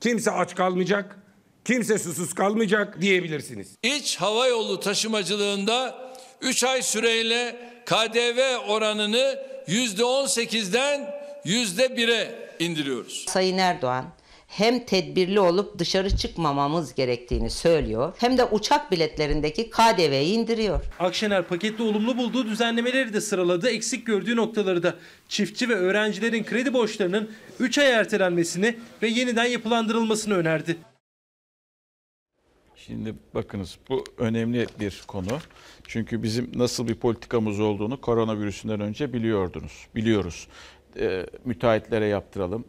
Kimse aç kalmayacak, kimse susuz kalmayacak diyebilirsiniz. İç hava yolu taşımacılığında 3 ay süreyle KDV oranını yüzde 18'den yüzde 1'e indiriyoruz. Sayın Erdoğan hem tedbirli olup dışarı çıkmamamız gerektiğini söylüyor hem de uçak biletlerindeki KDV'yi indiriyor. Akşener pakette olumlu bulduğu düzenlemeleri de sıraladı. Eksik gördüğü noktaları da çiftçi ve öğrencilerin kredi borçlarının 3 ay ertelenmesini ve yeniden yapılandırılmasını önerdi. Şimdi bakınız bu önemli bir konu. Çünkü bizim nasıl bir politikamız olduğunu koronavirüsünden önce biliyordunuz. Biliyoruz. E, müteahhitlere yaptıralım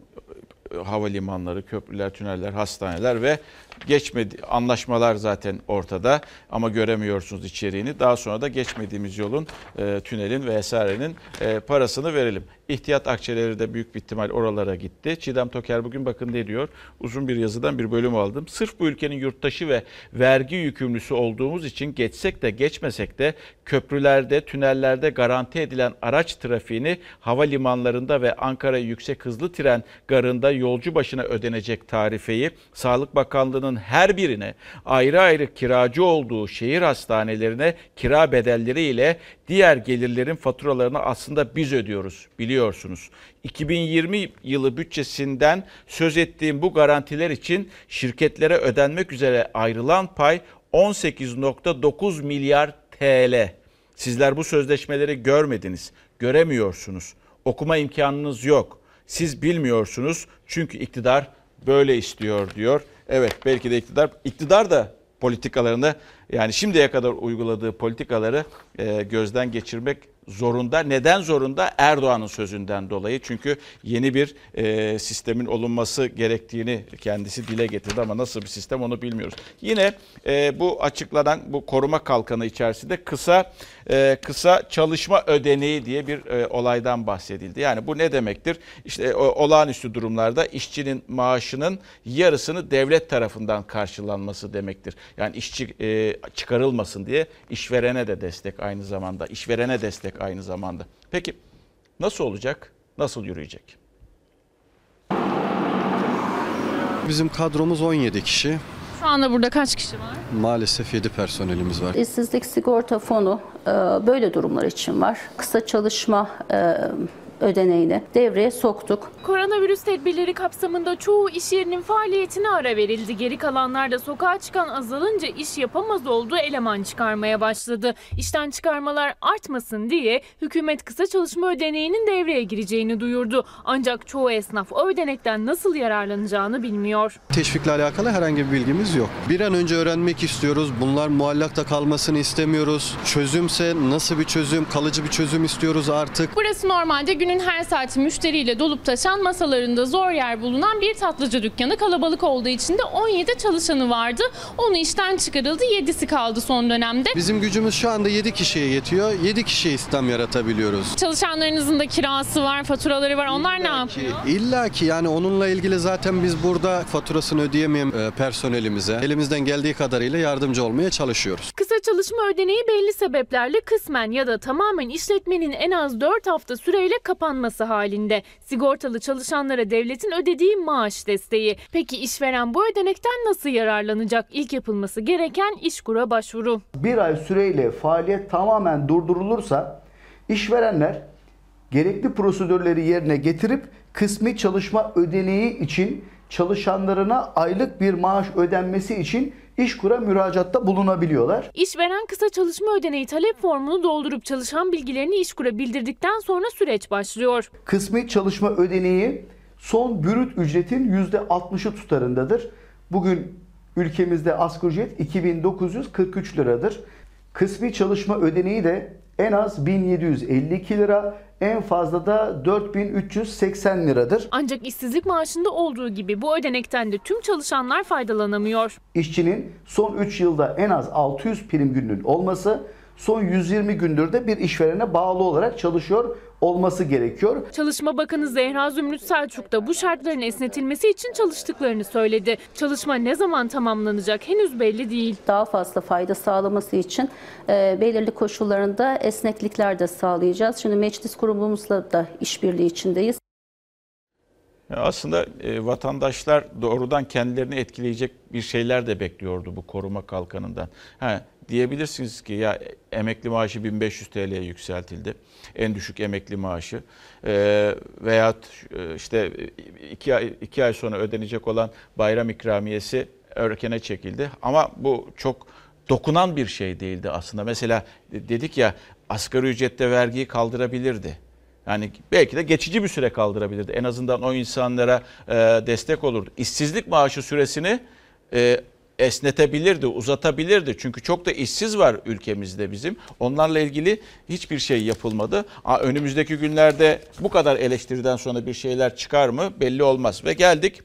havalimanları, köprüler, tüneller, hastaneler ve geçmedi anlaşmalar zaten ortada ama göremiyorsunuz içeriğini. Daha sonra da geçmediğimiz yolun, e, tünelin ve esarenin e, parasını verelim. İhtiyat akçeleri de büyük bir ihtimal oralara gitti. Çiğdem Toker bugün bakın ne diyor? Uzun bir yazıdan bir bölüm aldım. Sırf bu ülkenin yurttaşı ve vergi yükümlüsü olduğumuz için geçsek de geçmesek de köprülerde, tünellerde garanti edilen araç trafiğini havalimanlarında ve Ankara Yüksek Hızlı Tren garında yolcu başına ödenecek tarifeyi Sağlık Bakanlığı'nın her birine ayrı ayrı kiracı olduğu şehir hastanelerine kira bedelleri ile diğer gelirlerin faturalarını aslında biz ödüyoruz biliyorsunuz. 2020 yılı bütçesinden söz ettiğim bu garantiler için şirketlere ödenmek üzere ayrılan pay 18.9 milyar TL. Sizler bu sözleşmeleri görmediniz, göremiyorsunuz. Okuma imkanınız yok. Siz bilmiyorsunuz çünkü iktidar böyle istiyor diyor. Evet belki de iktidar iktidar da politikalarını yani şimdiye kadar uyguladığı politikaları e, gözden geçirmek zorunda. Neden zorunda? Erdoğan'ın sözünden dolayı. Çünkü yeni bir e, sistemin olunması gerektiğini kendisi dile getirdi ama nasıl bir sistem onu bilmiyoruz. Yine e, bu açıklanan bu koruma kalkanı içerisinde kısa e, kısa çalışma ödeneği diye bir e, olaydan bahsedildi. Yani bu ne demektir? İşte o, olağanüstü durumlarda işçinin maaşının yarısını devlet tarafından karşılanması demektir. Yani işçi e, çıkarılmasın diye işverene de destek aynı zamanda. işverene destek aynı zamanda. Peki nasıl olacak? Nasıl yürüyecek? Bizim kadromuz 17 kişi. Şu anda burada kaç kişi var? Maalesef 7 personelimiz var. İşsizlik sigorta fonu e, böyle durumlar için var. Kısa çalışma e, ödeneğini devreye soktuk. Koronavirüs tedbirleri kapsamında çoğu iş yerinin faaliyetine ara verildi. Geri kalanlar da sokağa çıkan azalınca iş yapamaz oldu, eleman çıkarmaya başladı. İşten çıkarmalar artmasın diye hükümet kısa çalışma ödeneğinin devreye gireceğini duyurdu. Ancak çoğu esnaf o ödenekten nasıl yararlanacağını bilmiyor. Teşvikle alakalı herhangi bir bilgimiz yok. Bir an önce öğrenmek istiyoruz. Bunlar muallakta kalmasını istemiyoruz. Çözümse nasıl bir çözüm, kalıcı bir çözüm istiyoruz artık. Burası normalde günün her saati müşteriyle dolup taşan masalarında zor yer bulunan bir tatlıcı dükkanı. Kalabalık olduğu için de 17 çalışanı vardı. Onu işten çıkarıldı. 7'si kaldı son dönemde. Bizim gücümüz şu anda 7 kişiye yetiyor. 7 kişiye istihdam yaratabiliyoruz. Çalışanlarınızın da kirası var, faturaları var. Onlar ne yapıyor? İlla ki yani onunla ilgili zaten biz burada faturasını ödeyemeyen e, personelimize elimizden geldiği kadarıyla yardımcı olmaya çalışıyoruz. Kısa çalışma ödeneği belli sebeplerle kısmen ya da tamamen işletmenin en az 4 hafta süreyle kapanması halinde. Sigortalı çalışanlara devletin ödediği maaş desteği. Peki işveren bu ödenekten nasıl yararlanacak? İlk yapılması gereken işkura başvuru. Bir ay süreyle faaliyet tamamen durdurulursa işverenler gerekli prosedürleri yerine getirip kısmi çalışma ödeneği için çalışanlarına aylık bir maaş ödenmesi için İşkur'a müracaatta bulunabiliyorlar. İşveren kısa çalışma ödeneği talep formunu doldurup çalışan bilgilerini İşkur'a bildirdikten sonra süreç başlıyor. Kısmi çalışma ödeneği son bürüt ücretin %60'ı tutarındadır. Bugün ülkemizde asgari ücret 2943 liradır. Kısmi çalışma ödeneği de en az 1752 lira, en fazla da 4380 liradır. Ancak işsizlik maaşında olduğu gibi bu ödenekten de tüm çalışanlar faydalanamıyor. İşçinin son 3 yılda en az 600 prim gününün olması, son 120 gündür de bir işverene bağlı olarak çalışıyor olması gerekiyor. Çalışma Bakanı Zehra Zümrüt Selçuk da bu şartların esnetilmesi için çalıştıklarını söyledi. Çalışma ne zaman tamamlanacak henüz belli değil. Daha fazla fayda sağlaması için e, belirli koşullarında esneklikler de sağlayacağız. Şimdi meclis kurumumuzla da işbirliği içindeyiz. Aslında e, vatandaşlar doğrudan kendilerini etkileyecek bir şeyler de bekliyordu bu koruma kalkanından. Ha, diyebilirsiniz ki ya emekli maaşı 1500 TL'ye yükseltildi. En düşük emekli maaşı. E, veyahut işte iki ay, iki ay sonra ödenecek olan bayram ikramiyesi erkene çekildi. Ama bu çok dokunan bir şey değildi aslında. Mesela dedik ya asgari ücrette vergiyi kaldırabilirdi. Yani belki de geçici bir süre kaldırabilirdi. En azından o insanlara e, destek olurdu. İşsizlik maaşı süresini e, esnetebilirdi, uzatabilirdi. Çünkü çok da işsiz var ülkemizde bizim. Onlarla ilgili hiçbir şey yapılmadı. Aa, önümüzdeki günlerde bu kadar eleştiriden sonra bir şeyler çıkar mı belli olmaz. Ve geldik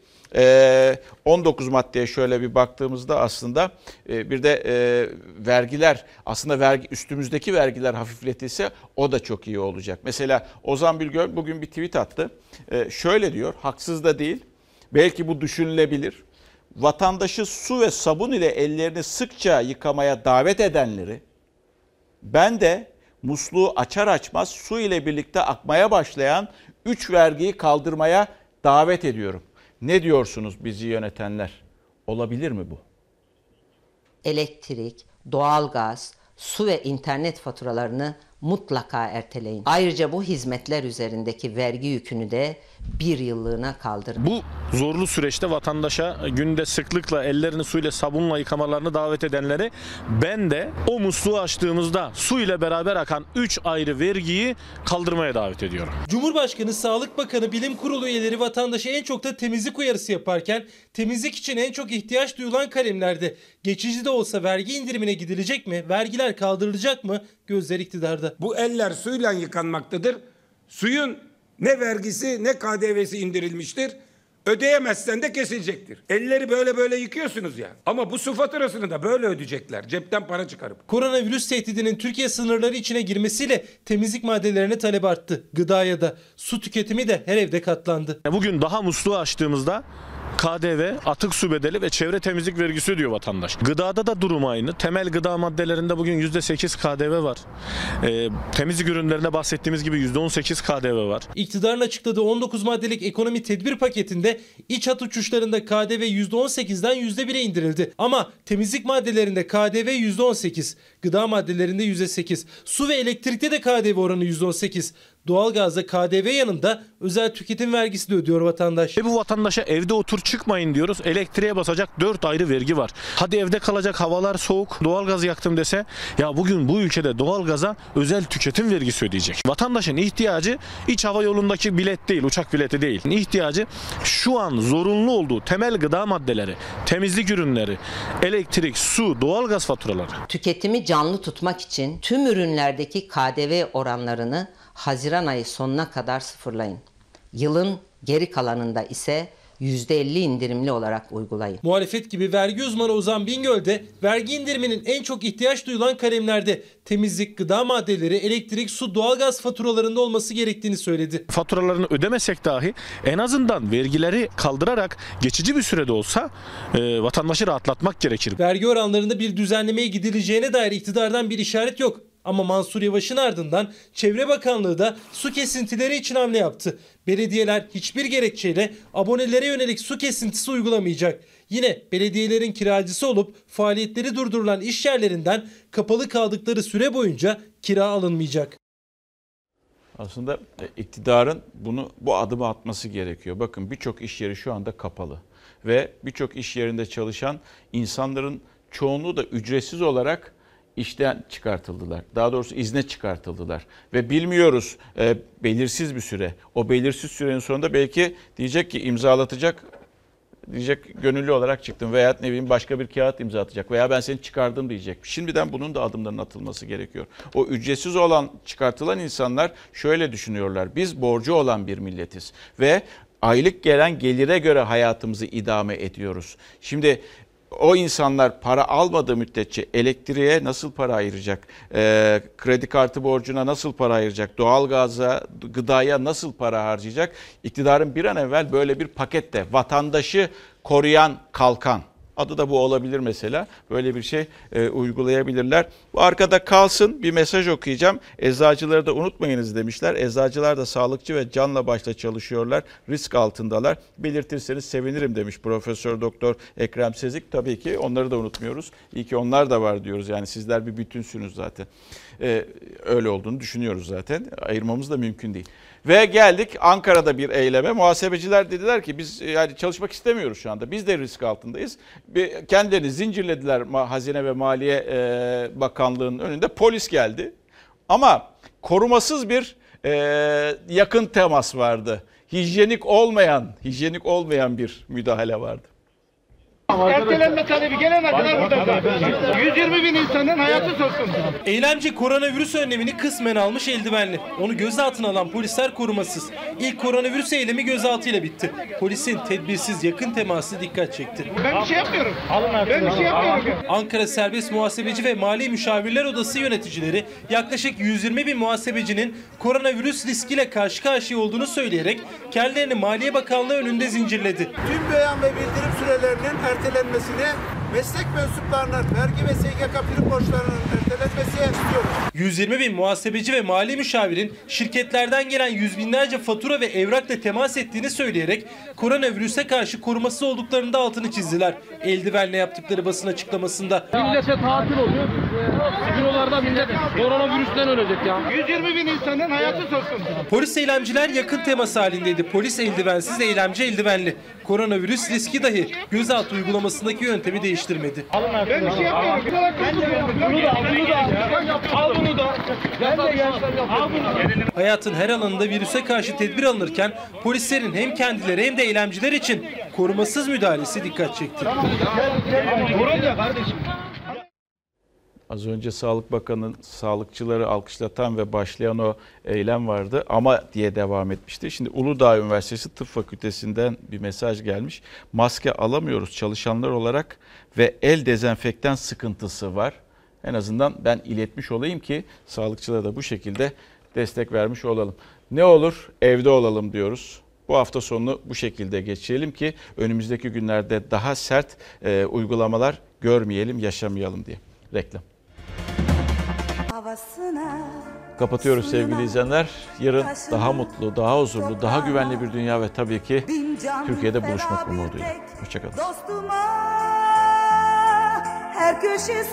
19 maddeye şöyle bir baktığımızda aslında bir de vergiler aslında vergi üstümüzdeki vergiler hafifletilse o da çok iyi olacak. Mesela Ozan Bilgör bugün bir tweet attı. Şöyle diyor haksız da değil belki bu düşünülebilir. Vatandaşı su ve sabun ile ellerini sıkça yıkamaya davet edenleri ben de musluğu açar açmaz su ile birlikte akmaya başlayan 3 vergiyi kaldırmaya davet ediyorum. Ne diyorsunuz bizi yönetenler? Olabilir mi bu? Elektrik, doğalgaz, su ve internet faturalarını mutlaka erteleyin. Ayrıca bu hizmetler üzerindeki vergi yükünü de bir yıllığına kaldırın. Bu zorlu süreçte vatandaşa günde sıklıkla ellerini suyla sabunla yıkamalarını davet edenleri ben de o musluğu açtığımızda su ile beraber akan 3 ayrı vergiyi kaldırmaya davet ediyorum. Cumhurbaşkanı, Sağlık Bakanı, Bilim Kurulu üyeleri vatandaşa en çok da temizlik uyarısı yaparken temizlik için en çok ihtiyaç duyulan kalemlerde geçici de olsa vergi indirimine gidilecek mi? Vergiler kaldırılacak mı? Gözler iktidarda. Bu eller suyla yıkanmaktadır. Suyun ne vergisi ne KDV'si indirilmiştir. Ödeyemezsen de kesilecektir. Elleri böyle böyle yıkıyorsunuz ya. Ama bu su faturasını da böyle ödeyecekler. Cepten para çıkarıp. Koronavirüs tehdidinin Türkiye sınırları içine girmesiyle temizlik maddelerine talep arttı. Gıdaya da su tüketimi de her evde katlandı. Bugün daha musluğu açtığımızda KDV, atık su bedeli ve çevre temizlik vergisi ödüyor vatandaş. Gıdada da durum aynı. Temel gıda maddelerinde bugün %8 KDV var. Ee, temizlik ürünlerinde bahsettiğimiz gibi %18 KDV var. İktidarın açıkladığı 19 maddelik ekonomi tedbir paketinde iç hat uçuşlarında KDV %18'den %1'e indirildi. Ama temizlik maddelerinde KDV %18, gıda maddelerinde %8, su ve elektrikte de KDV oranı %18. Doğalgazda KDV yanında özel tüketim vergisi de ödüyor vatandaş. E bu vatandaşa evde otur çıkmayın diyoruz. Elektriğe basacak 4 ayrı vergi var. Hadi evde kalacak havalar soğuk doğalgaz yaktım dese ya bugün bu ülkede doğalgaza özel tüketim vergisi ödeyecek. Vatandaşın ihtiyacı iç hava yolundaki bilet değil uçak bileti değil. İhtiyacı şu an zorunlu olduğu temel gıda maddeleri, temizlik ürünleri, elektrik, su, doğalgaz faturaları. Tüketimi canlı tutmak için tüm ürünlerdeki KDV oranlarını Haziran ayı sonuna kadar sıfırlayın. Yılın geri kalanında ise %50 indirimli olarak uygulayın. Muhalefet gibi vergi uzmanı Ozan Bingöl de vergi indiriminin en çok ihtiyaç duyulan kalemlerde temizlik, gıda maddeleri, elektrik, su, doğalgaz faturalarında olması gerektiğini söyledi. Faturalarını ödemesek dahi en azından vergileri kaldırarak geçici bir sürede olsa e, vatandaşı rahatlatmak gerekir. Vergi oranlarında bir düzenlemeye gidileceğine dair iktidardan bir işaret yok. Ama Mansur Yavaş'ın ardından Çevre Bakanlığı da su kesintileri için hamle yaptı. Belediyeler hiçbir gerekçeyle abonelere yönelik su kesintisi uygulamayacak. Yine belediyelerin kiracısı olup faaliyetleri durdurulan iş yerlerinden kapalı kaldıkları süre boyunca kira alınmayacak. Aslında e, iktidarın bunu bu adımı atması gerekiyor. Bakın birçok iş yeri şu anda kapalı ve birçok iş yerinde çalışan insanların çoğunluğu da ücretsiz olarak işten çıkartıldılar. Daha doğrusu izne çıkartıldılar. Ve bilmiyoruz e, belirsiz bir süre. O belirsiz sürenin sonunda belki diyecek ki imzalatacak diyecek gönüllü olarak çıktım veya ne bileyim başka bir kağıt imza atacak veya ben seni çıkardım diyecek. Şimdiden bunun da adımların atılması gerekiyor. O ücretsiz olan çıkartılan insanlar şöyle düşünüyorlar. Biz borcu olan bir milletiz ve aylık gelen gelire göre hayatımızı idame ediyoruz. Şimdi o insanlar para almadığı müddetçe elektriğe nasıl para ayıracak? E, kredi kartı borcuna nasıl para ayıracak? Doğalgaza, gıdaya nasıl para harcayacak? İktidarın bir an evvel böyle bir pakette vatandaşı koruyan kalkan Adı da bu olabilir mesela. Böyle bir şey e, uygulayabilirler. Bu arkada kalsın bir mesaj okuyacağım. Eczacıları da unutmayınız demişler. Eczacılar da sağlıkçı ve canla başla çalışıyorlar. Risk altındalar. Belirtirseniz sevinirim demiş Profesör Doktor Ekrem Sezik. Tabii ki onları da unutmuyoruz. İyi ki onlar da var diyoruz. Yani sizler bir bütünsünüz zaten. Ee, öyle olduğunu düşünüyoruz zaten. Ayırmamız da mümkün değil. Ve geldik Ankara'da bir eyleme. Muhasebeciler dediler ki biz yani çalışmak istemiyoruz şu anda. Biz de risk altındayız. Kendilerini zincirlediler Hazine ve Maliye e, Bakanlığı'nın önünde. Polis geldi. Ama korumasız bir e, yakın temas vardı. Hijyenik olmayan, hijyenik olmayan bir müdahale vardı. Ertelenme talebi gelene kadar burada 120 bin insanın hayatı söz konusu. Eylemci koronavirüs önlemini kısmen almış eldivenli. Onu gözaltına alan polisler korumasız. İlk koronavirüs eylemi gözaltıyla bitti. Polisin tedbirsiz yakın teması dikkat çekti. Ben bir şey yapmıyorum. Ben bir şey yapmıyorum. Ankara Serbest Muhasebeci ve Mali Müşavirler Odası yöneticileri yaklaşık 120 bin muhasebecinin koronavirüs riskiyle karşı karşıya olduğunu söyleyerek kendilerini Maliye Bakanlığı önünde zincirledi. Tüm beyan ve bildirim sürelerinin ertelenmesini, meslek mensuplarının vergi ve SGK prim borçlarının ertelenmesi istiyoruz. 120 bin muhasebeci ve mali müşavirin şirketlerden gelen yüz binlerce fatura ve evrakla temas ettiğini söyleyerek koronavirüse karşı korumasız olduklarını da altını çizdiler. Eldivenle yaptıkları basın açıklamasında. Millete tatil oluyor. Millet koronavirüsten ölecek ya. 120 bin insanın hayatı söz konusu. Polis eylemciler yakın temas halindeydi. Polis eldivensiz, eylemci eldivenli. Koronavirüs riski dahi gözaltı uygulamasındaki yöntemi değiştirmedi. Ben bir şey yapmıyorum. Bunu da bunu da al. bunu da. Hayatın her alanında virüse karşı tedbir alınırken polislerin hem kendileri hem de eylemciler için korumasız müdahalesi dikkat çekti. Durun ya kardeşim. Az önce Sağlık Bakanı sağlıkçıları alkışlatan ve başlayan o eylem vardı ama diye devam etmişti. Şimdi Uludağ Üniversitesi Tıp Fakültesinden bir mesaj gelmiş. Maske alamıyoruz çalışanlar olarak ve el dezenfektan sıkıntısı var. En azından ben iletmiş olayım ki sağlıkçılara da bu şekilde destek vermiş olalım. Ne olur evde olalım diyoruz. Bu hafta sonunu bu şekilde geçirelim ki önümüzdeki günlerde daha sert e, uygulamalar görmeyelim, yaşamayalım diye. Reklam. Kapatıyoruz sevgili izleyenler. Yarın daha mutlu, daha huzurlu, daha güvenli bir dünya ve tabii ki Türkiye'de buluşmak umuduyla. Hoşçakalın. Dostuma her köşesi